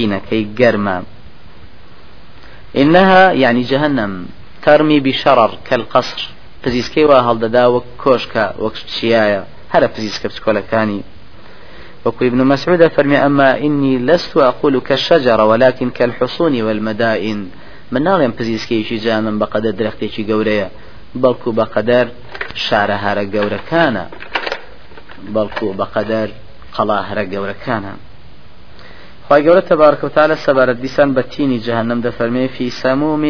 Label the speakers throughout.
Speaker 1: تينكي قرما إنها يعني جهنم ترمي بشرر كالقصر. پزیسکەی وا هەڵدەدا وەک کۆشکە وەک چیایە هەرە پزیسکە بچکۆلەکانی وكو ابن مسعود فرمي أما إني لست أقول كالشجرة ولكن كالحصون والمدائن. من ناڵێم پزیسکەیەکی جانم بەقەدە درەختێکی گەورەیە بەڵکو بەقەدەر شارە هەرە گەورەکانە بەڵکو بەقەدەر قەڵا هەرە گەورەکانە خی گەورە تبارك وتعالى سبارت دیسان بەتینی جهنم دەفەرمێ في سموم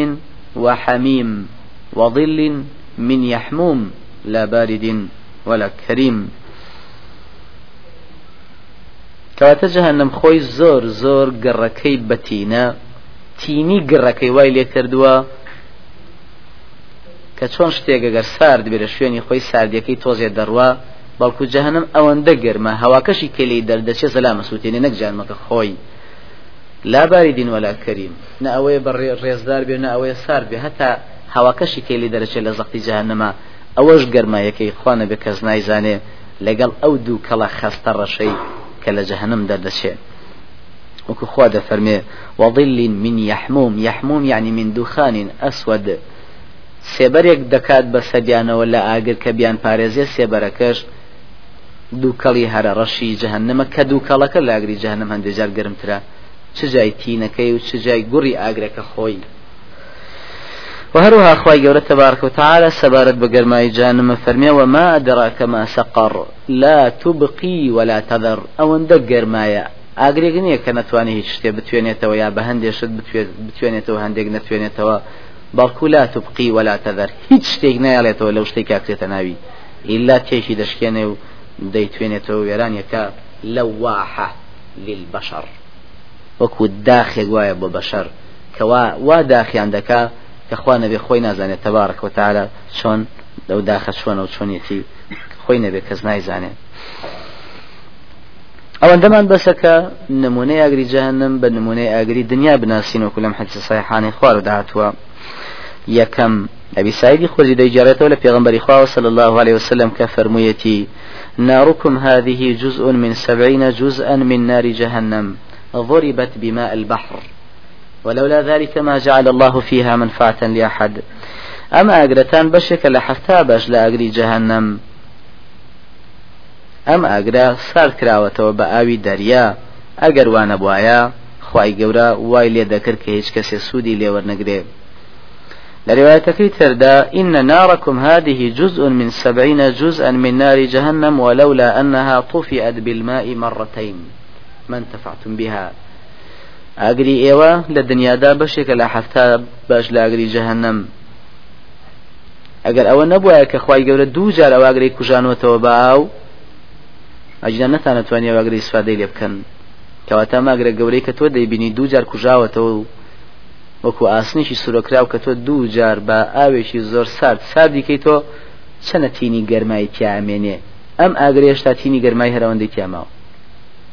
Speaker 1: وحميم وظل من يحموم لا بارد ولا كريم کەواتە جەهنم خۆی زۆر زۆر گەڕەکەی بەتینە تینی گڕەکەی وای لێ کردووە کە چۆن شتێک ئەگەر سارد بێرە شوێنی خۆی ساردیەکەی تۆزێ دەڕوا بەڵکو جەهنم ئەوەندە گەرمە هەواکەشی کلی دەردەچێ زەلا مەسووتێنێ نەک جانمەکە خۆی. لا باریدین ولا کەریم. نە ئەوەیە بە ڕێزدار بێ نە ئەوەیە سار بێ. هەتا هەواکەشی کلی دەرەچێت لە زەختی جەهنەما ئەوەش گەرمایەکەی خوانە بێ کەس نایزانێ. لەگەڵ ئەو دوو کەڵە خەستە ڕەشەی کە لە جەهنم دەردەچێت وكو خواد فرمي وظل من يحموم. يحموم يعني من دخان أسود سێبەرێک دەکات بە سەدیانەوە لە ئاگر کە بیان پارێزیە سێبەرەکەش. دووکەڵی هەرە ڕەشی جەهنمە کە دووکەڵەکە لاگری جەهنم هەندێک جار گرمترە. چ جای تینەکەی و چ جای گوڕی ئاگرەکە خۆی. وهروها أخوي جورة تبارك وتعالى سبارت بقرماي جانم فرمي وما أدراك ما سقر لا تبقي ولا تذر أو اندقر مايا ئاگرێک نییە کە نتوانانی هیچ شتێ بتوێنێتەوە یا بە هەندێشت بتوێنێتەوە هەندێک نتوێنێتەوە بەڵکو لا تبقی ولا تذر هیچ شتێک نایڵێتەوە لەو شتێک کاکرێتە ناوی. ئللا تێشی دەشکێنێ و دەیتوێنێتەوە وێرانیەکە لەواحە للبەشەر. وەکو داخێک وایە بۆ بەشەر. کەوا وا داخیان دەکا کەخوا نەبێ خۆی نازانێت تەبارك وتعالى چۆن لەو داخە چۆنە و چۆنیەتی خۆی نەبێ کەس نایزانێت ئەوەندەمان بەسەکە نمونەی ئاگری جەهنم بە نمونەی ئاگری دنیا بناسین وەکو لەم حەدیث صحیحانی خوار و داهاتوە یەکەم أبي سعيد خرج ديجارته ولا في خواه صلى الله عليه وسلم كفرميتي ناركم هذه جزء من سبعين جزءا من نار جهنم ضربت بماء البحر. ولولا ذلك ما جعل الله فيها منفعة لأحد. أما أجرتان بشك لحفتا باش لأجري جهنم. ئەم ئاگرا سار کراوەتەوە بە ئاوی دەریا ئەگەر وانە بواە خی گەورە وای لێ دەکرد کە هیچ لروايتك تردا إن ناركم هذه جزء من سبعين جزءا من نار جهنم ولولا أنها طفئت بالماء مرتين. ما انتفعتم بها. ئاگری ئێوە لە دنیادا بەشێکە لە حفتا باش لە ئاگری جەهنم ئەگەر ئەوە نەبووە کە خی گەورە دوو جار ئەواگری کوژانوەتەوە باو ئەجنا نەتانەتوانێت ئەگەری سوادەی لێ بکەن کەواتە ماگرە گەورەی کە تۆ دەیبینی دوو جار کوژاوەتەوە وەکو ئاسنیشی سوورەکراو کە تۆ دوو جار بە ئاوێکی زۆر سارد ساردیکەی تۆ چەنە تینی گەرمای تیامێنێ؟ ئەم ئاگرێشتا تینی گەرمای هەرەوەندەی تیاماوە.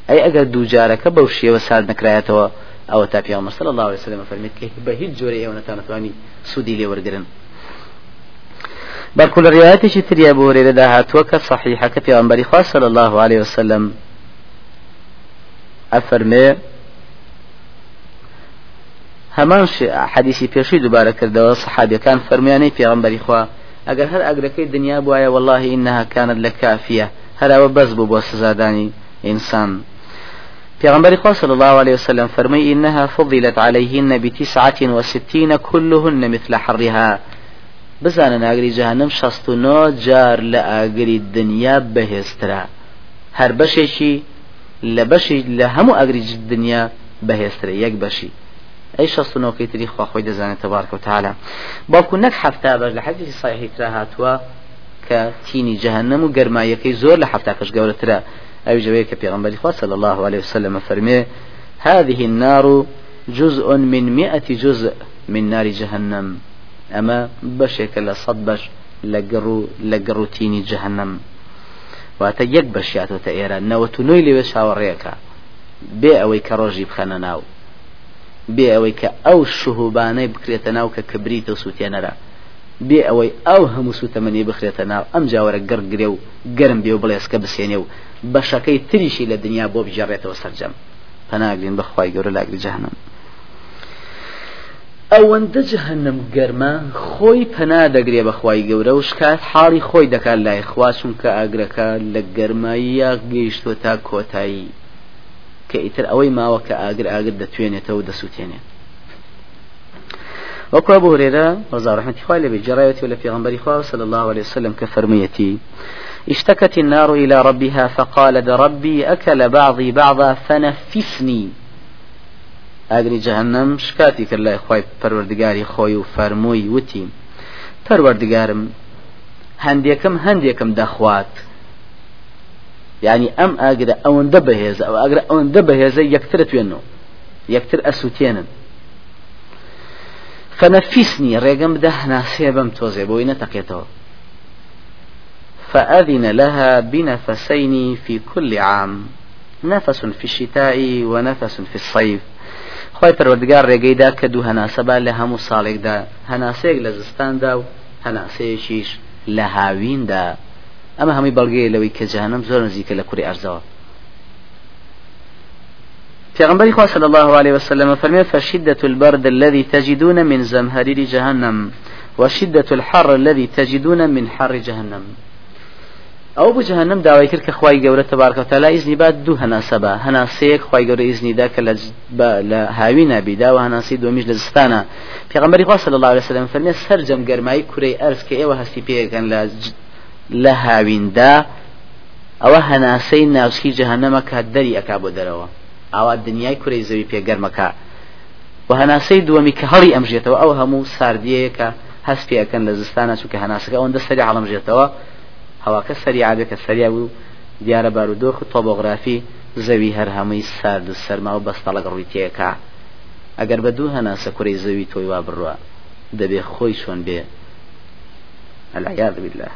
Speaker 1: ئەی ئەگەر دوو جارەکە بەو شێوە سارد نکرایەتەوە ئەوە تا پیامە صلی الله عليه وسلم فەرمیت کە بە هیچ جۆرە ئێوە نەتانەتوانی سوودی لێ وەرگرن بل كل رواياتي تري أبو هريرة داهاتوك صحيحة في أنبري صلى الله عليه وسلم أفرمي هەمان حەدیسی پێشوی دووبارە کردەوە سەحابیەکان فەرمیانەی پێغمبەری خوا. ئەگەر هەر ئەگرەکەی دنیا بواە والله إنها كانت لكافية هەراوە بەس بوو بۆ سزادانی ئینسان پیغمبر صلى الله عليه وسلم فرمي إنها فضلت عليهن بتسعة وستين كلهن مثل حرها بزانن شەست و نۆ جار لە ئاگری دنیا بەهێسترا هەر بەشێکی لە بەشی لە هەموو ئاگری دنیا بەهێسترە یەک بەشی ئەی شەست و نۆکەی تری خواخۆی دەزانێت تبارکە و تعالی باوکو نەک هەفتا بەر لە حەدیثی صحیحی ترا هاتووە کە تینی جەهنم و گەرمایەکەی زۆر لە هەفتاکەش گەورەترە أو جويك في غنبري صلى الله عليه وسلم فرميه هذه النار جزء من مئة جزء من نار جهنم. بەشێکە لە سەد بەش لە گەڕ لە گەڕوتینی جەهنم واتە یەک بەشیاتۆتە ئێرە نەوە و نوۆی لێوێ چاوەڕێەکە بێ ئەوەی کە ڕۆژی بخەنە ناو. بێ ئەوەی کە ئەو شوهوبانەی بکرێتە ناو کە کبریتە سووتێنەرە بێ ئەوەی ئەو هەموو سوتەمەنی بخرێتە ناو ئەم جاوەرە گەرگرێ و گەرم بێ و بڵێسکە بسێنێ و بەشەکەی تریشی لە دنیا بۆ بژێڕێتەوە سەررجەم پەناگرین بەخوای گەورە لاگری جەهنم. ئەوەندە جەهنم گەرمە خۆی پەنا دەگرێ بەخوای گەورە و شکات حاڵی خۆی دەکات لای خوا چونکە ئاگرەکە لە گەرماییە گەیشتۆ تا کۆتایی. کە ئیتر ئەوەی ماوە کە ئاگر ئاگر دەتوێنێتەوە دەسووتێنێت أبو هريرة رضي رحمة الله لبي جرايتي ولا في غنبري صلى الله عليه وسلم كفرميتي اشتكت النار إلى ربها فقالت ربي أكل بعضي بعضا فنفسني ئاگری جەهنم شکاتی کرد لای خی پەروەردگاری خۆی و فەرمووی وتی پەروەردگارم هەندێکم هەندێکم دەخوات یعنی ئەم ئاگرە ئەوەندە بەهێز ئەو ئاگرە ئەوەندە بەهێزە یەکتر توێنەوە یەکتر ئەسووتێنن فنفسني ريقم ده ناسيه بم توزي بوينة تقيته فأذن لها بنفسين في كل عام. نفس في الشتاء ونفس في الصيف. خۆی پەروەردگار ڕێگەیدا کە دوو هەناسەبا لە هەموو ساڵێکدا هەناسەیەک لە زستاندا و هەناسەیەکیش لە هاویندا ئەمە هەمووی بەڵگەیە لەوەی کە جانم زۆر نزیکە لە کوری ئەرزەوە پیغمبر خدا صلى الله عليه وسلم فرمي فشدة البرد الذي تجدون من زمهرير جهنم وشدة الحر الذي تجدون من حر جهنم. ئەو بۆ جەهنم داوای کرد کە خی گەورە تەبارکەوتە لا ئیزنی با دوو هەناسەبە. هەناسەیەک خی گەورە ئیزنیدا کە لە هاوی نبیدا و هەناسی دومیش لە زستانە. پێغمبەری خوا صلی الله عليه وسلم فەرمێ سەرجەم گەرمایی کوڕی ئەرز کە ئێوە هەستی پێەکەن لە لە هاویندا ئەوە هەناسەی ناوسکی جەهنەمە کە دەری ئەکا بۆ دەرەوە. ئاوا دنیای کوڕی زەوی پێگەرمەکە. و هەناسەی دووەمی کە هەڵی ئەمژێتەوە ئەو هەموو ساردیەکە هەست پێەکەن لە زستانە چونکە هەناسەکە ئەوەندە سەری عڵمژێتەوە هەواکە سەریع بێکە سەریا بوو دیارە بارودۆخ تۆبۆغرافی زەوی هەر هەمووی سارد و سەرما و بەستەڵک ڕوویتەیەەکە ئەگەر بە دوو هەناسە کوڕی زەوی تۆی وا بڕوە دەبێ خۆی چۆن بێ. العياذ بالله.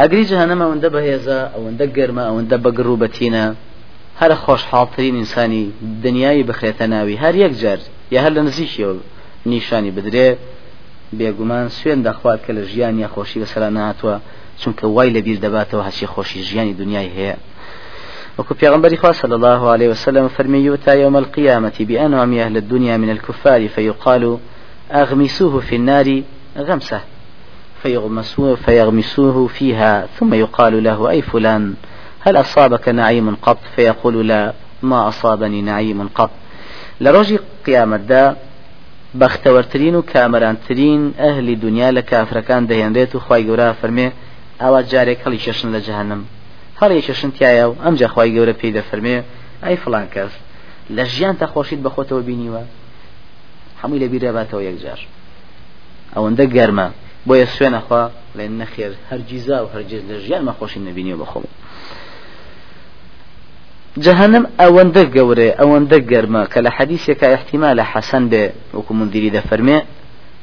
Speaker 1: ئەگری جەهنەم ئەوەندە بەهێزە ئەوەندە گەرمە ئەوەندە بەگڕ و بەتینە هەرە خۆشحاڵترین ئینسانی دنیای بخرێتە ناوی. هەر یەک جار یا هەر لە نزیکیەوە نیشانی بدرێ بێگومان سوێن دەخوات کە لە ژیانی خۆشی بەسەر نهاتوە چونکە وای لە بیر دەباتەوە هەچی خۆشی ژیانی دنیای هەیە. وكو پیغمبر خوا صلى الله عليه وسلم فرمي يؤتى يوم القيامة بأنعم أهل الدنيا من الكفار فيقال أغمسوه في النار غمسة. فيغمسوه, فيغمسوه فيها ثم يقال له أي فلان هل أصابك نعيم قط؟ فيقول لا ما أصابني نعيم قط. لروجي قيامة دا بەختەوەرترین و کامەرانترین ئەهلی دنیا لە کافرەکان دەهێنرێت و خی گەورە فەرمێ ئەوە جارێک هەڵی شەشن لە جەهنم. هەڵی شەشن تایە و ئەم جەخوای گەورە پێی دەفەرمێ ئەی فلان کەس لە ژیان تا خۆشیت بەخۆتەوە بینیوە هەمووی لە بیرەباتەوە یەکجار ئەوەندە گەرمە. بۆیە سوێنەخوا لێ نەخێر هەرگیزا و هەرگیز لە ژیان مەخۆشی نبینیوە بەخۆم جهنم ئەوەندە گەورێ ئەوەندە گەرمە کە لە حەدیثێکە احتیمال لە حەسەن بێ وەکو مندیری دەفەرمێ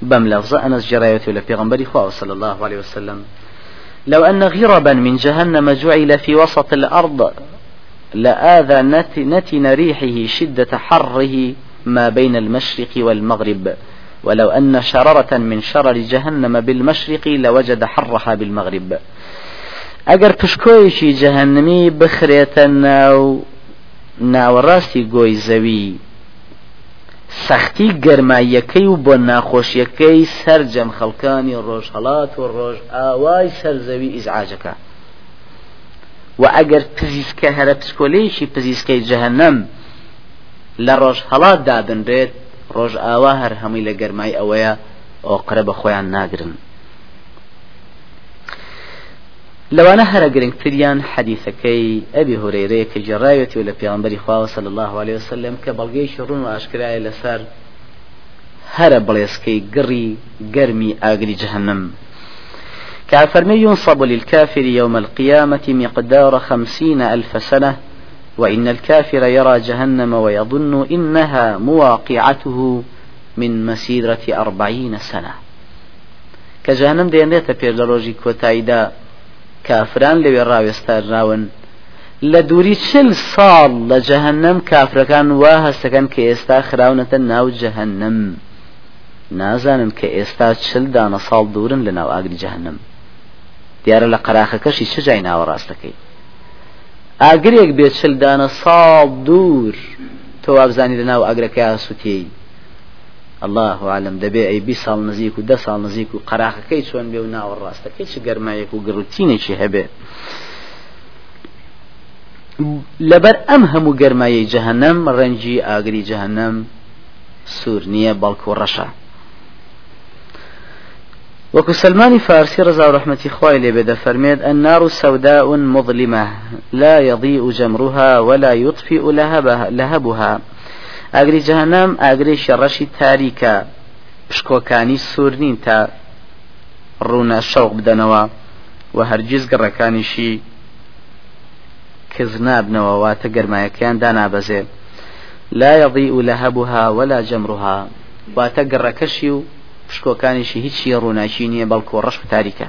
Speaker 1: بەم لەفظە ئەنس جرايته لە پێغمبەری خوا صلى الله عليه وسلم لو أن غربا من جهنم جعل في وسط الأرض لآذى نتن ريحه شدة حره ما بين المشرق والمغرب. ولو أن شررة من شرر جهنم بالمشرق لوجد حرها بالمغرب. ئەگەر پشکۆیەکی جەهنمی بخرێتە ناو ناوەڕاستی گۆی زەوی. سەختی گەرماییەکەی و بۆ ناخۆشیەکەی سەررجەم خەڵکانی ڕۆژهڵات و ڕۆژ ئاوای سەرزەوی ئیزعاجەکە. و ئەگەر پزیسکە هەرە پزیسکەی جەهنەم لە ڕۆژ هەڵات دابنرێت ڕۆژ ئاوا هەر هەمووی لە گەرمای ئەوەیە ئۆقرە بە خۆیان ناگرن. لەوانە هەرە گرنگتریان حەدیثەکەی ئەبی هورەیرەیە کە جێڕاوێتی و لە پیانبەری خواوە صلی الله عليه وسلم کە بەڵگەی شڕون و ئاشکرایە لەسەر هەرە بڵێسکەی گڕی گەرمی ئاگری جهنم كافرمي ينصب للكافر يوم القيامة مقدار خمسين ألف سنة وإن الكافر يرى جهنم ويظن إنها مواقعته من مسيرة أربعين سنة. كجهنم دينيتا بير لروجي كوتايدا کافران لەوێ ڕاوێستاراون لە دووری چل ساڵ لە جەهنم کافرەکان وا هەستەکەن کە ئێستا خراونەتە ناو جەهنم نازانن کە ئێستا چل دانە ساڵ دوورن لە ناو ئاگری جەهنم دیارە لە قەراخەکەشی چ جای ناوەڕاستەکەی ئاگرێک بێت چلدانە ساڵ دوور تۆ وابزانی لە ناو ئەگرەکە سووتێی الله عالم دەبێ ئەی بی ساڵ نزیک و ده ساڵ نزیک و قەراخەکەی چۆن بێ و ناوەڕاستەکەی چ گەرمایەک و گڕوتینێکی هەبێ. لەبەر ئەم هەموو گەرمایی جەهنم ڕەنجی ئاگری جەهنم سوور نییە بەڵکو ڕەشە. وكو سلمان فارسي رضا ورحمة خواه لبدا فرميد النار سوداء مظلمة لا يضيء جمرها ولا يطفئ لهبها, لهبها. ئاگری جەهنم ئاگری شەڕەشی تاریکە پشکۆکانی سوور نین تا ڕوونە شەوق بدەنەوە و هەرگیز گەڕەکانیشی کز نابنەوە واتە گەرمایەکەیان دانابەزێ. لا يضيء لهبها ولا جمرها. واتە گەڕەکەشی و پشکۆکانیشی هیچی ڕووناشی نییە بەڵکو ڕەش و تاریکە.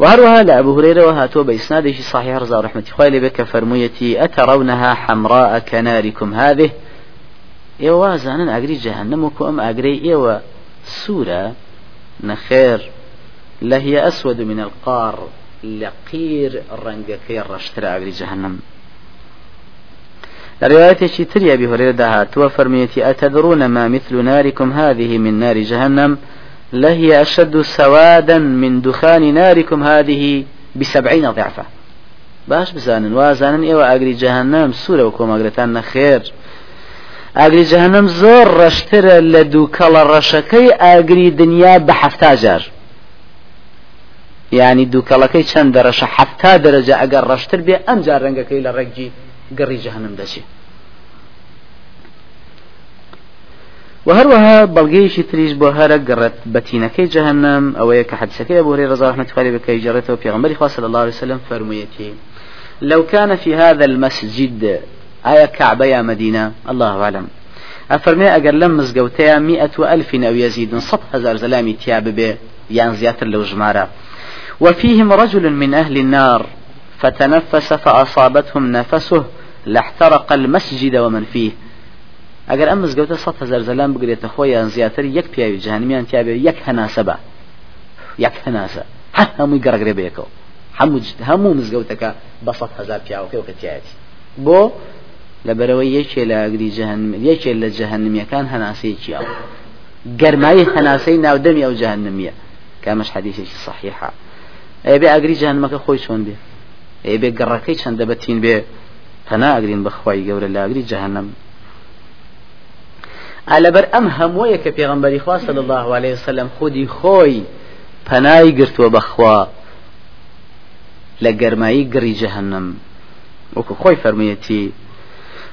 Speaker 1: وهروها لأبو هريرة وهاتوا بإسناده صحيح رضا رحمة خوالي بك فرميتي أترونها حمراء كناركم هذه. إيوا زانا أجري جهنم وكم أجري إيوا سورة نخير لهي أسود من القار لقير الرنجكي الرشتر أجري جهنم روايتي تري أبي هريرة دهات وفرميتي أتدرون ما مثل ناركم هذه من نار جهنم لهي أشد سوادا من دخان ناركم هذه بسبعين ضعفا. باش بزانن وازانن ايوا اگري جهنم سوره وكم اگرتان نخير ئاگری جەهنم زۆر ڕشترە لە دوو کەڵە ڕەشەکەی ئاگری دنیا بە حفتا جار. ینی دووکەڵەکەی چەند دەڕەشە حفتا دەرەجە ئەگەر ڕشتر بێ ئەمجار ڕەنگەکەی لە ڕێگی جهنم دشي وهروها بلغيشي تريش بوهارا قرت بتينكي جهنم أو يك حدثكي أبو هريرة رضي الله عنه بكي جرته في غنبري صلى الله عليه وسلم فرميتي. لو كان في هذا المسجد آية كعبة يا مدينة الله أعلم. أفرمي أجر لم مزقوتها مئة ألف أو يزيد صد هزار زلامي تياب به يان زياتر لو جمارة وفيهم رجل من أهل النار فتنفس فأصابتهم نفسه لاحترق المسجد ومن فيه. ئەگەر ئەم مزگەوتە سە هزار زەلام بگرێتە خۆیان زیاتر یەک پیاوی جهنمیان تیاابێ یەک هەناسە بە یەک هەناسە حە هەمووی گەڕگرێ بێکەوە هەموو هەموو مزگەوتەکە بە سە هزار پیاوەکە و کەتیایەتی بۆ لەبەرەوەی یەکێ لە ئەگری جهنم یەکێ لە جهنمیەکان هەناسەیەکی ئەو گەرمایی هەناسەی ناودەمی ئەو جهنمیە کامەش حەدیثێکی صحیحە ئەبێ ئەگری جهنمەکە خۆی چۆن بێ ئەبێ گەڕەکەی چەندە بەتین بێ پەنا ئەگرین بەخوای گەورە ئەگری جهنم لەبەر ئەم هەموویە کە پێغمبەری خوا صلی الله عليه وسلم خودی خۆی پەنای گرتووە بەخوا لە گەرمایی گڕی جەهنم. وەکو خۆی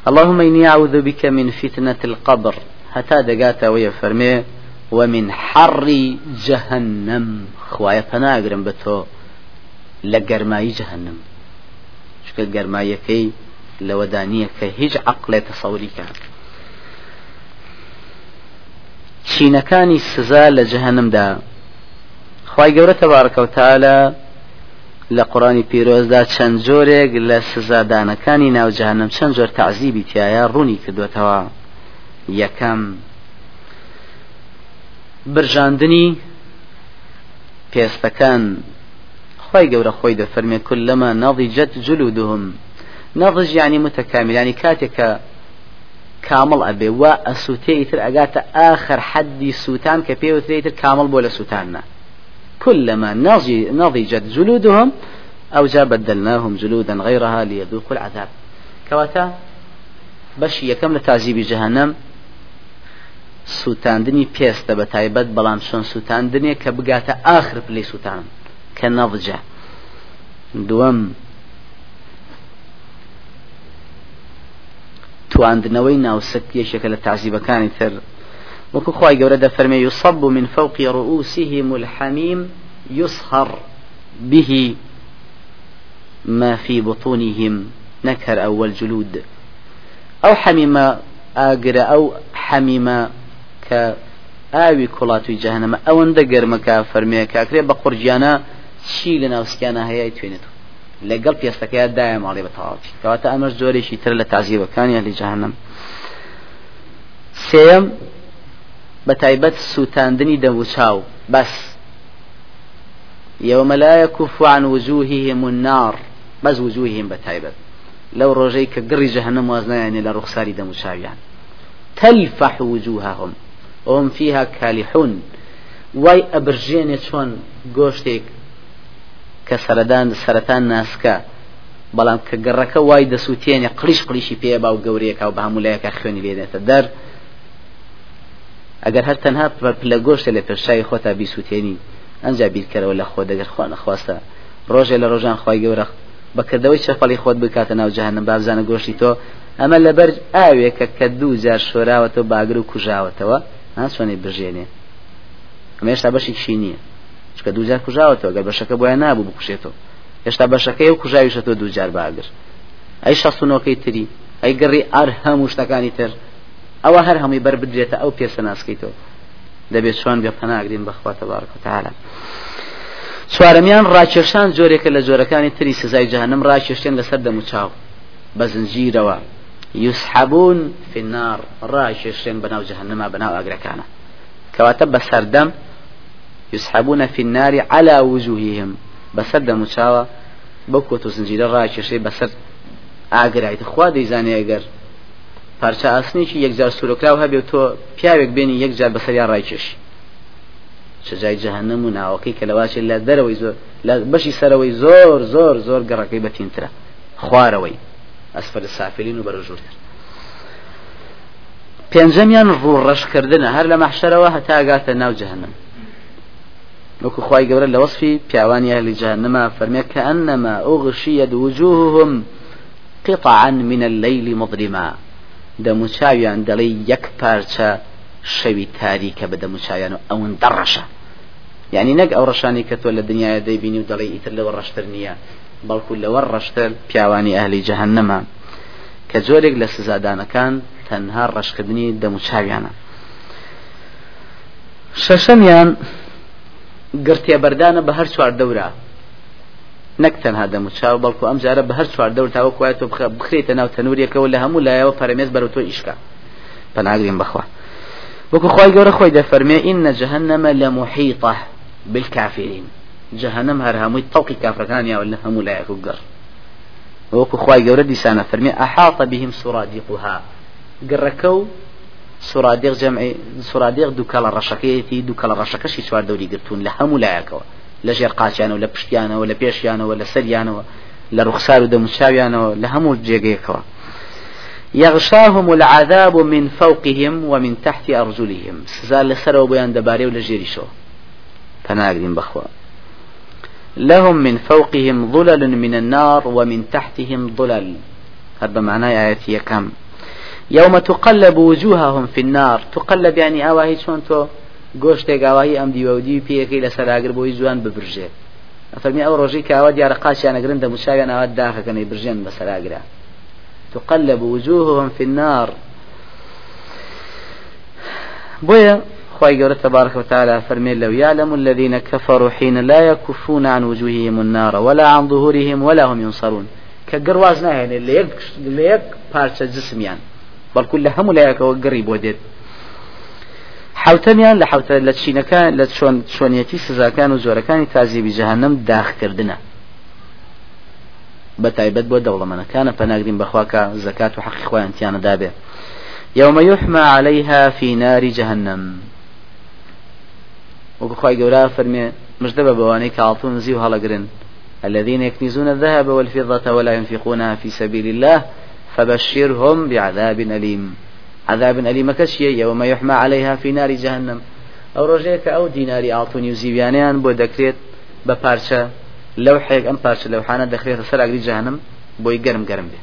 Speaker 1: اللهم إني أعوذ بك من فتنة القبر. هتا دقاتا ويا فرمي ومن حر جهنم خوايا پناگرم بتو لقرماي جهنم شكل قرماي كي لودانية كي هيج عقل تصوري كان چینەکانی سزا لە جەهنمدا. خی گەورە تەبارکەوتالە لە قڕانی پیرۆزدا چەند جۆرێک لە سزادانەکانی ناو جەهنم چەند جۆر تعزیبی تایە ڕوونی کردوێتەوە یەکەم برژاندنی پێستەکان. خی گەورە خۆی دەفەرمێ کل لەمە ناڵی جەت جلودهم. نەضج ینی متەکامیلانی کاتێکە كامل أبي وأسوتي تر أجات آخر حد سوتان كبيو تر كامل بولا سوتاننا. كلما نضج نضجت جلودهم أو جا بدلناهم جلودا غيرها ليذوقوا العذاب. كواتا باش يكم لتعذيب جهنم؟ سوتاندنی پێستە بە تایبەت بەڵام چۆن سووتاندنێ کە بگاتە پلی سووتان کە نەڵجە دووەم تواندنەوەی ناوسک یەکێکە لە تعزیبەکانی تر وەکو خی گەورە دەفەرمێ يصب من فوق رؤوسهم الحميم يصهر به ما في بطونهم نكر أول جلود. أو حميمة آقر أو حميمة ك ئاوی کوڵاتوی جەهنەمە ئەوەندە گەرمەکە فەرمەیە کاکرێ بە قورجیانە لە ناوسکیانە هەیە توێنێت لەگەڵ پێستەکەی دایە ماڵی بە تەواوی کەواتە ئەمەش جۆرێکی تر لە تازیبەکانی هەلی جەهنم. سێم بە تایبەت سووتاندنی دەموچاو. بەس. يوم لا يكف عن وجوههم النار. بس وجوههم بتايبة لو رجيك قري جهنم وزنا يعني لرخصاري دم شاويان تلفح وجوههم. وهم فيها كالحون واي أبرجين شون قوشتك كسردان سرطان ناسكا بەڵام کە گەڕەکە وای دەسووتێنێ قلیش قلیشی پێ با و گەورەیەکە و بە هەمولایەکە خوێنی لێدێتە دەر ئەگەر هەر تەنها لە گۆشتە لە پێشایی خۆتا بیسووتێنی ئەنج بیرکەرەوە لە خۆ دەگەر خوا نەخواستە. ڕۆژێ لە ڕۆژان خی گەورە بەکردەوەی چەپەڵی خۆت بکاتە ناو جەهنم بابزانە گۆشتی تۆ. ئەمە لەبەر ئاوێکە کە دوو جار شۆراوەتەوە باگر و کوژاوەتەوە ناسوانێ بژێنێ. ئەمە هێشتا بەشی کشی نییە. چکە دوو جار کوژاوەتەوە گەر بەشەکە بۆیان نابوو بکوشێتەوە. هێشتا بەشەکەی و کوژاویشە تۆ دوو جار باگر. ئەی شەستونەوەکەی تری ئەی گەڕی ئار هەموو شتەکانی تر. ئەوە هەر هەمووی بەر بدرێتە ئەو پێسە ناسکەیتەوە دەبێت چۆن بێ پەناگرین بەخوا تەبارەک وتعالى چوارەمیان ڕاکێشان جۆرێکە لە جۆرەکانی تری سزای جهنم ڕاکێشتێن لەسەر دەموچاو بە زنجیرەوە. يسحبون في النار ڕاکێشتێن بەناو جهنما بەناو ئاگرەکانە. کەواتە بەسەردەم يسحبون في النار على وجوههم. بەسەر دەموچاوە بەو کۆت و زنجیرە ڕاکێشەی بەسەر ئاگرایت خوا دەیزانێ ئەگەر پارچە ئاسنێکی یەکجار سوورۆکراو هەبێ تۆ پیاوێک بێنی یەکجار بەسەریان ڕایکێشی چجای جەهنم و ناوەکەی کە لەواچێ لە دەرەوەی زۆر لە بەشی سەرەوەی زۆر زۆر زۆر گەڕەکەی بەتینترە خوارەوەی ئەسفەر سافلین و بەرەژوورتر پێنجەمیان ڕوو ڕەشکردنە هەر لە مەحشەرەوە هەتا ئاگاتە ناو جەهنم وەکو خی گەورە لە وەصفی پیاوانی ئەهلی جهنم فەرمێ كأنما أغشيت وجوههم قطعا من الليل مظلما. دەموچاویان دەڵێ یەک پارچە شەوی تاریکە بە دەموچاویان و ئەون دەڕەشە. یعنی نەک ئەو ڕەشانی کە تۆ لە دنیاە دەیبینی و دەڵێ ئیتر لەوە ڕەشتر نییە بەڵکو لەوە ڕەشتر پیاوانی ئەهلی جەهنەمە کە جۆرێک لە سزادانەکان تەنها ڕەشکردنی دەموچاویانە. شەشەمیان گرتێ بەردانە بە هەر چوار دەورە. نەک تەنها دەموچاو بەڵکو ئەم جارە بە هەر چوار دەور تاوە کوای تۆ بخرێتە ناو تەنوریەکەەوە لە هەموو لایەوە پەرمێز بەرە تۆ ئیشکا. پەناگرین بخوا وەکو خی گەورە خۆی دەفەرمێ ئینە جەهنەمە لە محیطە بالكافرين جهنم هەر هەمووی تەوقی کافرەکانیاوە لە هەموو لایەک و گەڕ. وەکو خی گەورە دیسانە فەرمی ئەحاطە بهم سورادیقها گەڕەکە و سورادق جمع سورادق دوو کەڵە ڕەشەکەیەتی دوو کەڵە ڕەشەکەشی چوار دەوری گرتوون لە هەموو لایەکەوە. لە ژێر قاچیانەوە لە پشتیانەوە لە پێشیانەوە لە سەریانەوە لە ڕوخسار و دەموچاویانەوە لە هەموو جێگەیەکەوە. يغشاهم العذاب من فوقهم ومن تحت أرجلهم. سزال لسروا بيان دباري ولا جيريشو فناقدين بخوا لهم من فوقهم ظلل من النار ومن تحتهم ظلل. هذا معناه آياتي كم يوم تقلب وجوههم في النار. تقلب يعني اواهي شون تو گۆشتێک ئاوایی ئەم دیوەودی پێەکەی لە سەراگر بۆی جوان ببرژێت ئەفەرمی ئەو ڕۆژی کاوە دیارە قاچیانە گرن دەموچاویان ئەوە داخەکەنەی برژێن بە سەراگرا تقلب وجوههم في النار. بويا خواهي قولة تبارك وتعالى فرمي لو يعلم الذين كفروا حين لا يكفون عن وجوههم النار ولا عن ظهورهم ولا هم ينصرون. كقرواز يعني اللي يك اللي يك بارشة جسم يعني بەڵکو لە هەموو لایەکەوە گەڕی بۆ دێت حوتەمیان لە حوتە لە چینەکان لە چۆن چۆنیەتی سزاکان و زۆرەکانی تازیبی جەهنم داخکردنە. بە تایبەت بۆ دەوڵەمەنەکانە پەناگرین بەخواکە زەکات و حەقی خۆیانتیانە دابێ. يوم يحمى عليها في نار جهنم وكخواي قولا فرمي مجدبة بواني كعطون زيو هلقرن الذين يكنزون الذهب والفضة ولا ينفقونها في سبيل الله. فبشرهم بعذاب أليم. عذاب أليم كشي يوم يحمى عليها في نار جهنم. أو رجيك أو ديناري أعطوني وزيبيانيان بو دكريت ببارشة لو حيك أم بارشة لو حانا دخريت سرق جهنم بوي قرم قرم به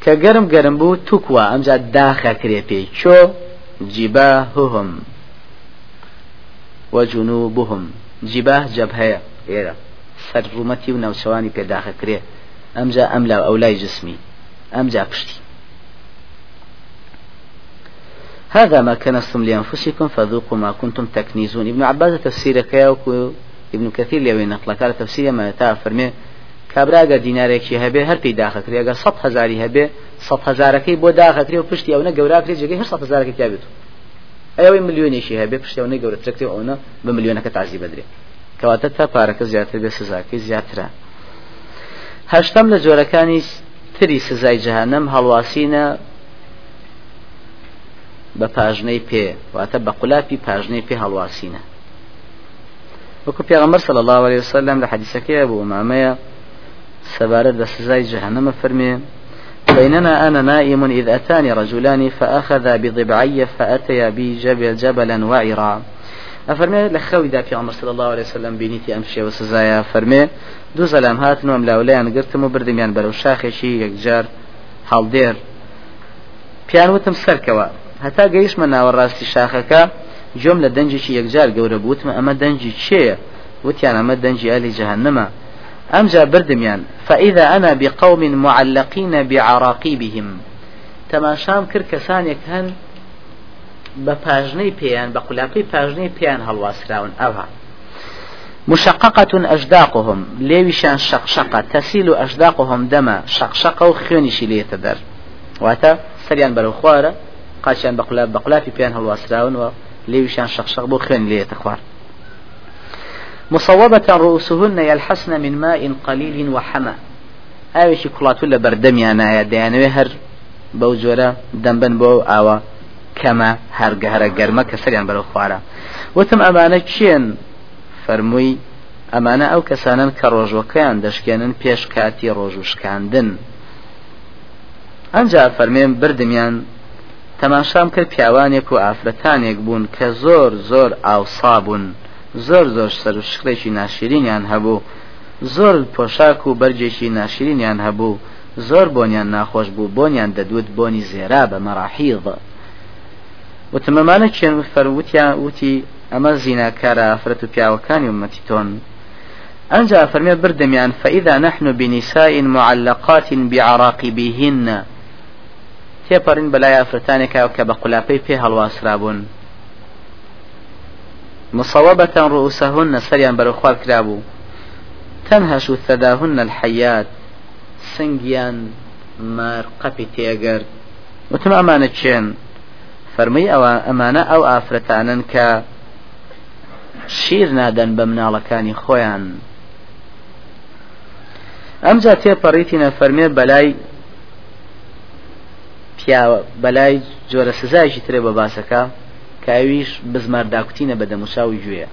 Speaker 1: كقرم قرم بو تكوى أمجاد داخل كريبي شو جباههم وجنوبهم جباه جبهة إيرا سرمتي ونوشواني في داخل كريه ئەمجا ئەم لا ئەو لای جسمی هذا ما كنستم لأنفسكم فذوقوا ما كنتم تكنيزون. ابن عباس تفسير كياوكو ابن كثير قال تفسير ما تا فرمي کابراگە دینارێکی هەبێ هەر پێی داخەکرێ ئەگە سە هزاری هەبێ سە هزارەکەی بۆ داخەکرێ و پشتی ئەوە گەوراکرێ جگەی هەر هزارەکە تیابێت ئەوەی ملیۆنێکی هەبێ ئەوە گەورەترێت ئەوە بە ملیۆنەکە تازی بدرێ کەواتە تا پارەکە زیاتر بێ سزاکەی زیاترە هەشتم لە جۆرەکانی تری سزای جەهنم هەڵواسینە بە پاژنەی پێ واتە بە قولاپی پاژنەی پێ هەڵواسینە وەکو صلی الله عليه وسلم لە حدیثەکەی بۆ مامەیە سەبارەت بە سزای جەهنم فەرمێ بيننا أنا نائم إذ أتاني رجلان فأخذ بضبعي فأتيا بي جبل جبلا وعرا. أفرمي لخوي دا في عمر صلى الله عليه وسلم بينيتي أمشي وسزايا فرمي دو زلام هاتن وام لاوليان قرتم وبردميان برو شاخشي يكجار هەڵدێر پیان وتم سەرکەوە هەتا گەیشمە ناوەڕاستی شاخەکە جۆم لە دەنجێکی یەکجار گەورە بوتمە ئەمە دەنجی چێە وتیان ئەمە دەنجی ئەلی جەهنمە أمجا بردميان. فإذا أنا بقوم معلقين بعراقيبهم. تماشام كر كسانيك هن بپاژنەی پێیان بە قولاپی پاژنەی پێیان هەڵواسراون. ئەوها. مشققة أجداقهم ليوشان شقشقة تسيل أجداقهم دما شقشقة وخيونيشي ليتدر واتا سريان برو قاشان بقلاب بقلاب في بيان هالواسراون و ليوشان شقشق بو خيون ليتخوار مصوبة رؤوسهن يلحسن من ماء قليل وحمى ئاوێکی کوڵاتو لە نایە دەیانوێ هەر بەو جۆرە دەمبن بۆ ئاوە کەمە هەرگەهرە گەرمە کە سەریان بەرەو وتم ئەمانە چێن فەرمووی ئەمانە ئەو کەسانن کە ڕۆژوەکەیان دەشکێنن پێش کاتی ڕۆژوشکاندن. ئەنجا فەرمێن بردمیان تەماشام کرد پیاوانێک و ئافرەتانێک بوون کە زۆر زۆر ئاوسا بوون زۆر زۆر سەر و شقێکی ناشرینیان هەبوو زۆر پۆشاک و بەرجێکی ناشرینیان هەبوو زۆر بۆنیان ناخۆش بوو بۆنیان دەدوت بۆنی زێرا بە مەراحیڵ وتمەمانە چێن فەروتیان وتی ئەمە زیناکارە ئافرەت و پیاوەکانی ومەتی تۆن ئەنجا فەرمێ بردەمیان فەئیدا نحن بنساء معلقات تێپەڕین بەلای ئافرەتانێکە کە بە قولاپەی پێ هەڵواسرابوون. مصوبة رؤوسهن سريان برو خوار كرابو تنهش ثداهن الحيات سنگيان مار قپی تێگەر. وتم ئەمانە چێن؟ فەرمووی ئەوە ئەمانە ئەو ئافرەتانن شیر نادەن بە مناڵەکانی خۆیان. ئەمجا تێپەڕیتینە فەرمێ بەلای پیاوە بەلای جۆرە سزایشی ترێ بە باسەکە كاويش بزمار داكتين بدا مساوي جويا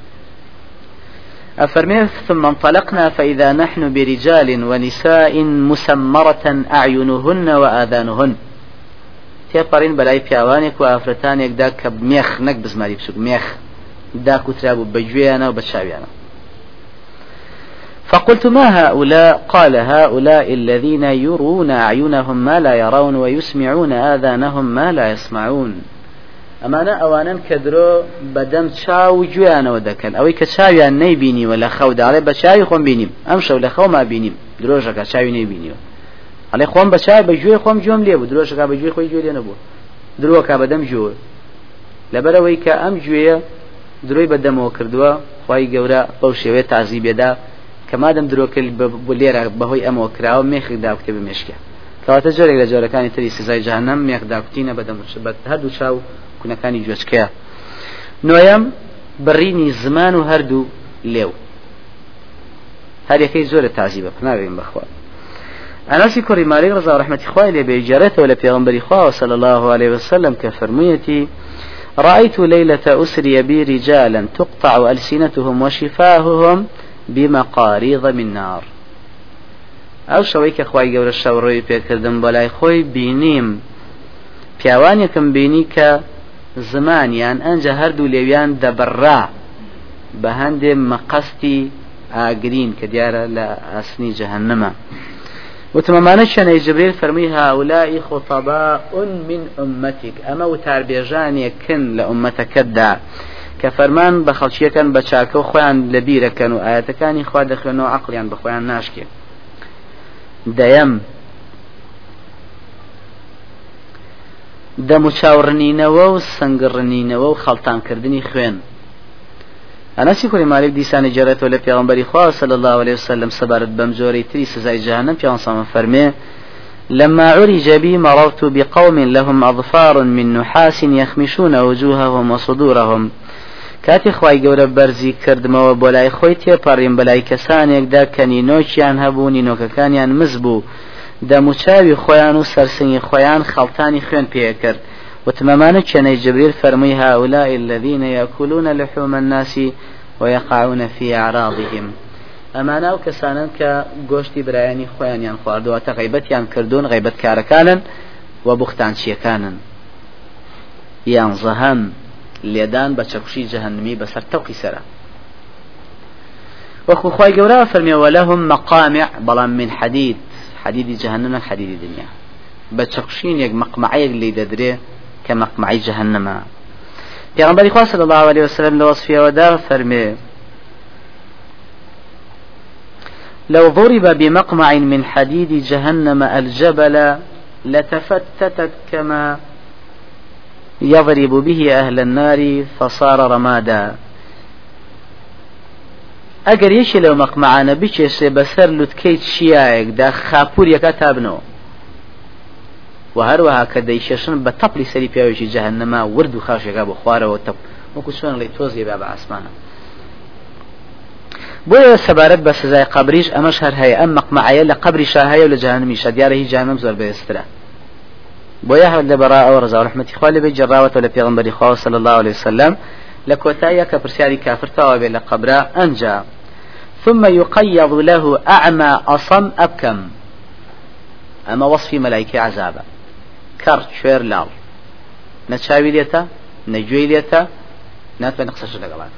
Speaker 1: أفرمي ثم انطلقنا فإذا نحن برجال ونساء مسمرة أعينهن وآذانهن. تێپەڕین بەلای پیاوانێک و ئافرەتانێکدا کە مێخ نەک بزماری بچوک مێخ. داک وترابوو بە گوێیانە و بە چاویانە فقلت ما هؤلاء؟ قال هؤلاء الذين يرون أعينهم ما لا يرون ويسمعون آذانهم ما لا يسمعون. ئەمانە ئەوانن کە درۆ بەدەم چاو و گویانەوە دەکەن ئەوەی کە چاویان نەیبینیوە لە خەوداڵێ بە چاوی خۆم بینیم ئەم شەو لە خەوما بینیم درۆژەکە چاوی نەیبینیوە ئەڵێ خۆم بە چای بە گوێ خۆم جۆم لێ بوو درۆژەکە بە گوێ خۆی گوێ لێ نەبوو درۆکە درۆی بەدەمەوە کردووە خی گەورە بەو شێوێت تازی بێدا کە مادەم درۆکرد بۆ لێرە بەهۆی ئەمەوە کراوە مێخی داوتێ بمێشکە کەواتە جۆرێک لە جۆرەکانی تری سزای جانم مێخ داکوتینە بەدەم هەردوو چاو کوونەکانی جوچکەیە نوۆیەم بڕینی زمان و هەردوو لێو. هەرەکەی زۆرە تازی بە پناوێن بخوا ئەناسی کوڕی مالی ڕزا ڕحمەتی خوای لێ بێجارێتەوە لە پێغمبەری خوا صلى الله عليه وسلم كفرميتي رأيت ليلة أسري بي رجالا تقطع ألسنتهم وشفاههم بمقاريض من نار. ئەو شەوەی کە خی گەورە شەوڕۆی پێکردم بەلای خۆی بینیم پیاوانێکم بینی کە زمانیان ئەنجە هەردوو لێویان دەبڕا بە هەندێ مەقەستی ئاگرین کە دیارە لە ئاسنی جەهنمە وتمەمانە شەنەی جبرێل فەرمی هاولای خۆتەباء من ئومەتیک ئەمە وتاربێژانێکن لە ئومەتەکەتدا کە فەرمان بە خەڵکیەکەن بە چاکە و خۆیان لە بیرەکەن و ئاەتەکانی خوا دەخوێنەوە عقلیان بە خۆیان ناشکێن. دەیەم دەموچاوڕنینەوە و سنگڕنینەوە و خەڵتانکردنی خوێن. ئەناسی کوری مالک دیسانی جێرێتەوە لە پیامبەری خوا صلى الله عليه وسلم سەبارەت بەم جۆرەی تری سزای جهنم پیانسان فەرمێ لما عرج بي مررت بقوم لهم أظفار من نحاس يخمشون وجوههم وصدورهم کاتی خی گەورە بەرزی کردمەوە بۆ لای خۆی تێپەڕیم بەلای کەسانێکدا کە نینۆکیان هەبوو نینۆکەکانیان مز بوو دەموچاوی خۆیان و سەرسنگی خۆیان خەڵتانی خوێن پێکرد وتمەمانە چێنەی جبريل فرمي هؤلاء الذين يأكلون لحوم الناس ويقعون في أعراضهم. ئەمانە و کەسانن کە گۆشتی برایانی خۆیانیان خواردووە تا غیبەتیان کردوون غیبەت کارەکانن و بوختان چیەکانن یان زەهەم لێدان بە چەکوشی جەهنمی بەسەر تەوقی سرە وەخو خی گەورە فەرمیەوە بەڵام من حديد حديد جهنم حديد دنيا بە چەکوشینێک مەقمعەیەک لی دەدرێ کە مەقمعی جەهنمە پێغمبەری خوا صلی الله عليه وسلم لە وەصفیەوەدا فەرمێ لو ضرب بمقمع من حديد جهنم الجبل لتفتتت كما يضرب به أهل النار فصار رمادا. ئەگەر یەکی لەو مەقمەعانە بچێسێ بەسەر لوتکەی دا خاپوریەکە تابنەوە و هەروەها کە دەیشێشن بە تەپلی سەری پیاوێکی جەهنەما ورد و خاشێکا بۆ خوارەوە تەپ وەکو چۆن لەی تۆزیێ با بە ئاسمانە بۆیە سەبارەت بە سزای قبریش ئەمەش هەر هەیە ئەم مەقمەعەیە لە قبریشا هەیە و لە جانمیشە دیارە هیچ جانم زۆر بەێسترە بۆیە هەر لە بەڕا ئەو ڕزا ڕحمەتی خوا لەبێ جێڕاوەتەوە لە پێغمبەری خوا صلی الله عليه وسلم. لە کۆتاییە کە پرسیاری کافر تەوا بێ لە قبرا ئەنجا ثم يقيض له أعمى أصم أبكم أما وصف ملائكة عذابا كر شوير لاو نتشاوي ليتا نجوي ليتا ناتبه نقصش لقلان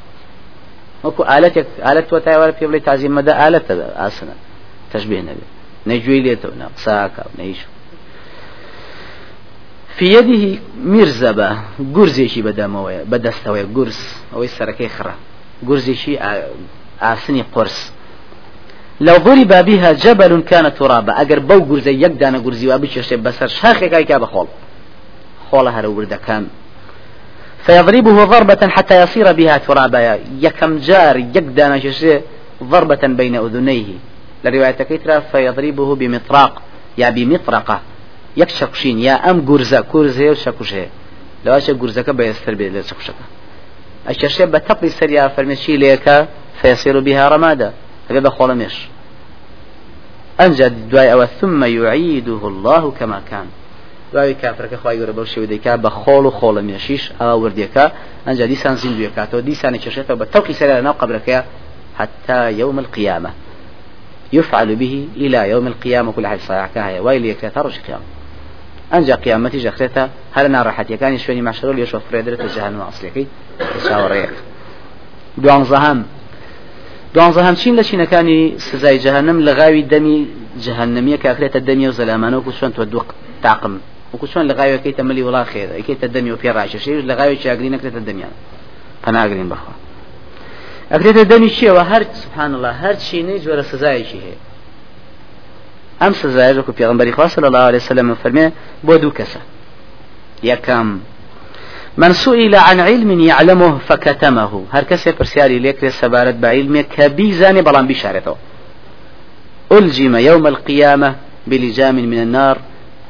Speaker 1: وكو آلتك آلت وتايوار في بلي تعزيم مدى آلت آسنا تشبيه نبي نجوي ليتا ونقصاك ونعيشو في يده مرزبة قرزيشي بدموية بدستوية قرز أو السركي خرا قرزيشي ئاسنی قرس. لو ضرب بها جبل كان ترابا. اگر بو گرزه یک دانه گرزی و بچشه بسر شاخێکای کا بخۆڵ خۆڵە هەرە وردەکان فيضربه ضربة حتى يصير بها ترابا. يكم جار يقدان شيء ضربة بين أذنيه لرواية كيترا فيضربه بمطراق يا بمطرقة. يكشكشين يا أم جرزة كرزة وشكوشه لو أشى جرزة كبيستر بيد لشكوشك أشياء بتقلي سريع فرمشي ليك فيصير بها رمادا هذا خولمش أنجد دواي أو ثم يعيده الله كما كان دوای کافرەکە خخوای گەورە بەو شێو دەکا بە خۆڵ و خۆڵە مێشیش ئەوە وردیەکە ئەنج دیسان زیندویەکاتەوە دیسانی چێشێتەوە بە تەوقی سەر ناو قبرەکە حتى يوم القيامة يفعل به إلى يوم القيامة كل حي صايعك هي ويلي رش قيامة أنجا قيامتي جخرتها هل أنا راحت يكاني شويني معشرو ليشوف فريدرة جهنم أصليكي شاوريك دوان زهام دوانزە هەمچین لە چینەکانی سزای جەهنم لە غاوی دەمی جەهنمیە کاکرێتە دەمی و زەلامانە وکو چۆن تۆ دوو تاقم. وکو چۆن لە غاوەکەیتە مەلی وڵا خێر ئەکەیتە دەمی و پێڕاشەشێش لە غاوی چاگری نەکرێتە دەمیان. پەناگرین بخوا ئەکرێتە دەمی چیەوە؟ هەر سبحان الله هەر چینەی جۆرە سزایەکی هەیە. ئەم سزایە وەکو پێغمبەری خوا صلی الله عليه وسلم فەرمێ بۆ دوو کەسە. من سئل عن علم يعلمه فكتمه. هر کسی پرسیاری لیکر سبارت بعلم كبي زاني بلان بشارته ألجم يوم القيامة بلجام من النار.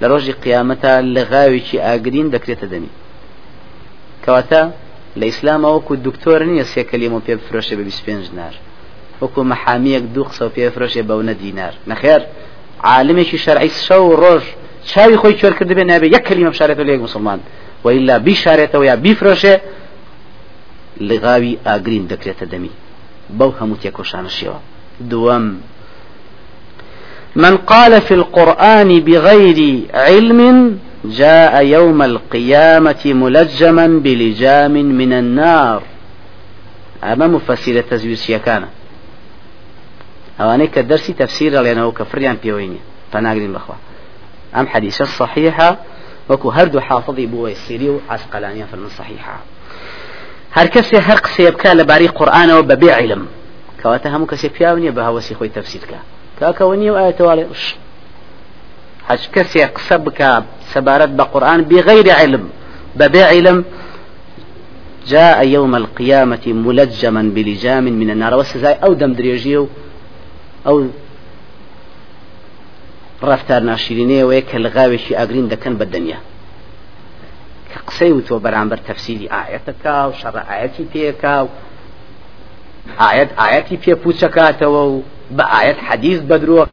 Speaker 1: لروج قيامتا لغاوي آقرين دكريت دمي كواتا لإسلام وكو الدكتور نيس يكلمو بيب فروشة ببسبينج نار. وكو محاميك دوخ سو بيب فروشة بونا دينار نخير عالمي شرعي شو روج شاوي خوي شور كردبي نابي يك كلمة بشارته ليك مسلمان. وإلا بشارته ويا بفرشه لغاوي آقرين دكريت دمي بو هموت يكوشان الشيوى دوام من قال في القرآن بغير علم جاء يوم القيامة ملجما بلجام من النار. أما مفسير التزوير شيكانا أواني كدرسي تفسير لأنه كفريان بيويني فناقرين بخوا أم حديث الصحيحة وكو هردو حافظي بو يسيري وعسقلانيا فالمن صحيحة هر كسي هر قسي يبكى لباري قرآن وببيع علم. كواتا همو كسي بياوني بها وسي خوي تفسيرك كاكوني وآية والي هج كسي قسبك سبارت بقرآن بغير علم. ببيع علم. جاء يوم القيامة ملجما بلجام من النار. وسزاي أو دم دريجيو أو ڕفتار ناشرینەیەوەیە کە لە غاوێکی ئاگرین دەکەن بە دنیا. کە
Speaker 2: قسەی وتۆ بەرامبەر تەفسیری ئاەتەکە و شەڕ ئاەتی پێکا و ئاەت ئاەتی پێ پوچەکاتەوە و بە ئاەت حەدیث بەدرۆ